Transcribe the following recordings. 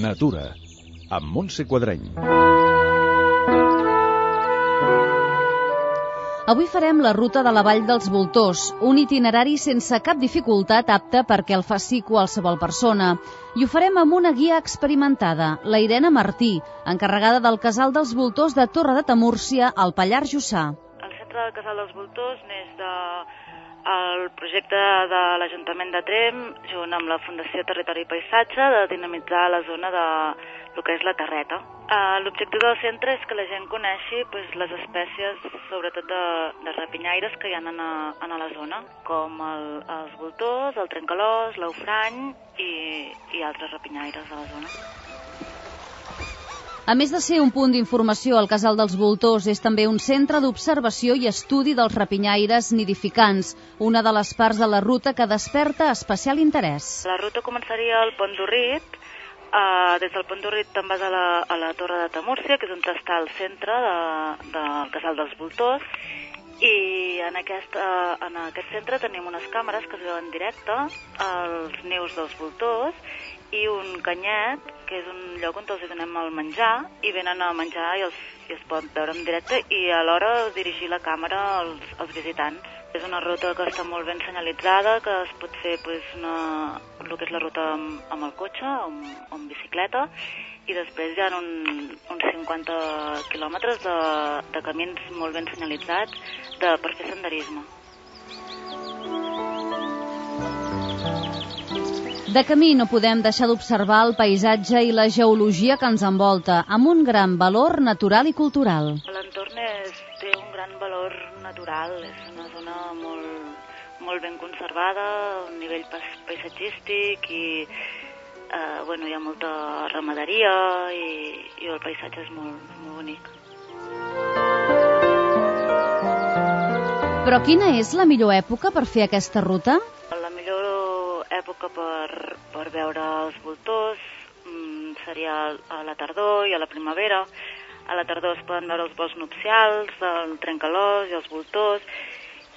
Natura, amb Montse Quadreny. Avui farem la ruta de la Vall dels Voltors, un itinerari sense cap dificultat apte perquè el faci qualsevol persona. I ho farem amb una guia experimentada, la Irene Martí, encarregada del Casal dels Voltors de Torre de Tamúrcia, al Pallars Jussà. El centre del Casal dels Voltors neix de el projecte de l'Ajuntament de Trem, junt amb la Fundació Territori i Paisatge, de dinamitzar la zona de el que és la terreta. Uh, L'objectiu del centre és que la gent coneixi pues, les espècies, sobretot de, de rapinyaires que hi ha en, a, en a la zona, com el, els voltors, el trencalós, l'eufrany i, i altres rapinyaires de la zona. A més de ser un punt d'informació, el Casal dels Voltors és també un centre d'observació i estudi dels rapinyaires nidificants, una de les parts de la ruta que desperta especial interès. La ruta començaria al Pont d'Urrit, uh, des del Pont d'Urrit te'n vas a la, a la Torre de Tamúrcia, que és on està el centre de, del Casal dels Voltors, i en aquest, uh, en aquest centre tenim unes càmeres que es veuen directe, els nius dels voltors, i un canyet, que és un lloc on els donem el menjar, i venen a menjar i els, i es pot veure en directe i alhora dirigir la càmera als, als visitants. És una ruta que està molt ben senyalitzada, que es pot fer pues, una, el que és la ruta amb, amb el cotxe o amb, amb bicicleta, i després hi ha un, uns 50 quilòmetres de, de camins molt ben senyalitzats de, per fer senderisme. De camí no podem deixar d'observar el paisatge i la geologia que ens envolta, amb un gran valor natural i cultural. L'entorn té un gran valor natural, és una zona molt, molt ben conservada, a nivell paisatgístic i eh, bueno, hi ha molta ramaderia i, i el paisatge és molt, molt bonic. Però quina és la millor època per fer aquesta ruta? Època per, per veure els voltors mm, seria a la tardor i a la primavera. A la tardor es poden veure els vols nupcials, el trencalós i els voltors,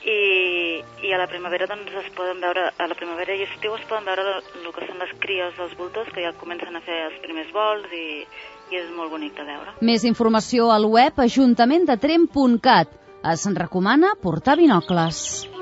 i, i a la primavera doncs es poden veure, a la primavera i estiu es poden veure el que són les cries dels voltors que ja comencen a fer els primers vols i, i és molt bonic de veure. Més informació al web ajuntamentetrem.cat. Es recomana portar binocles.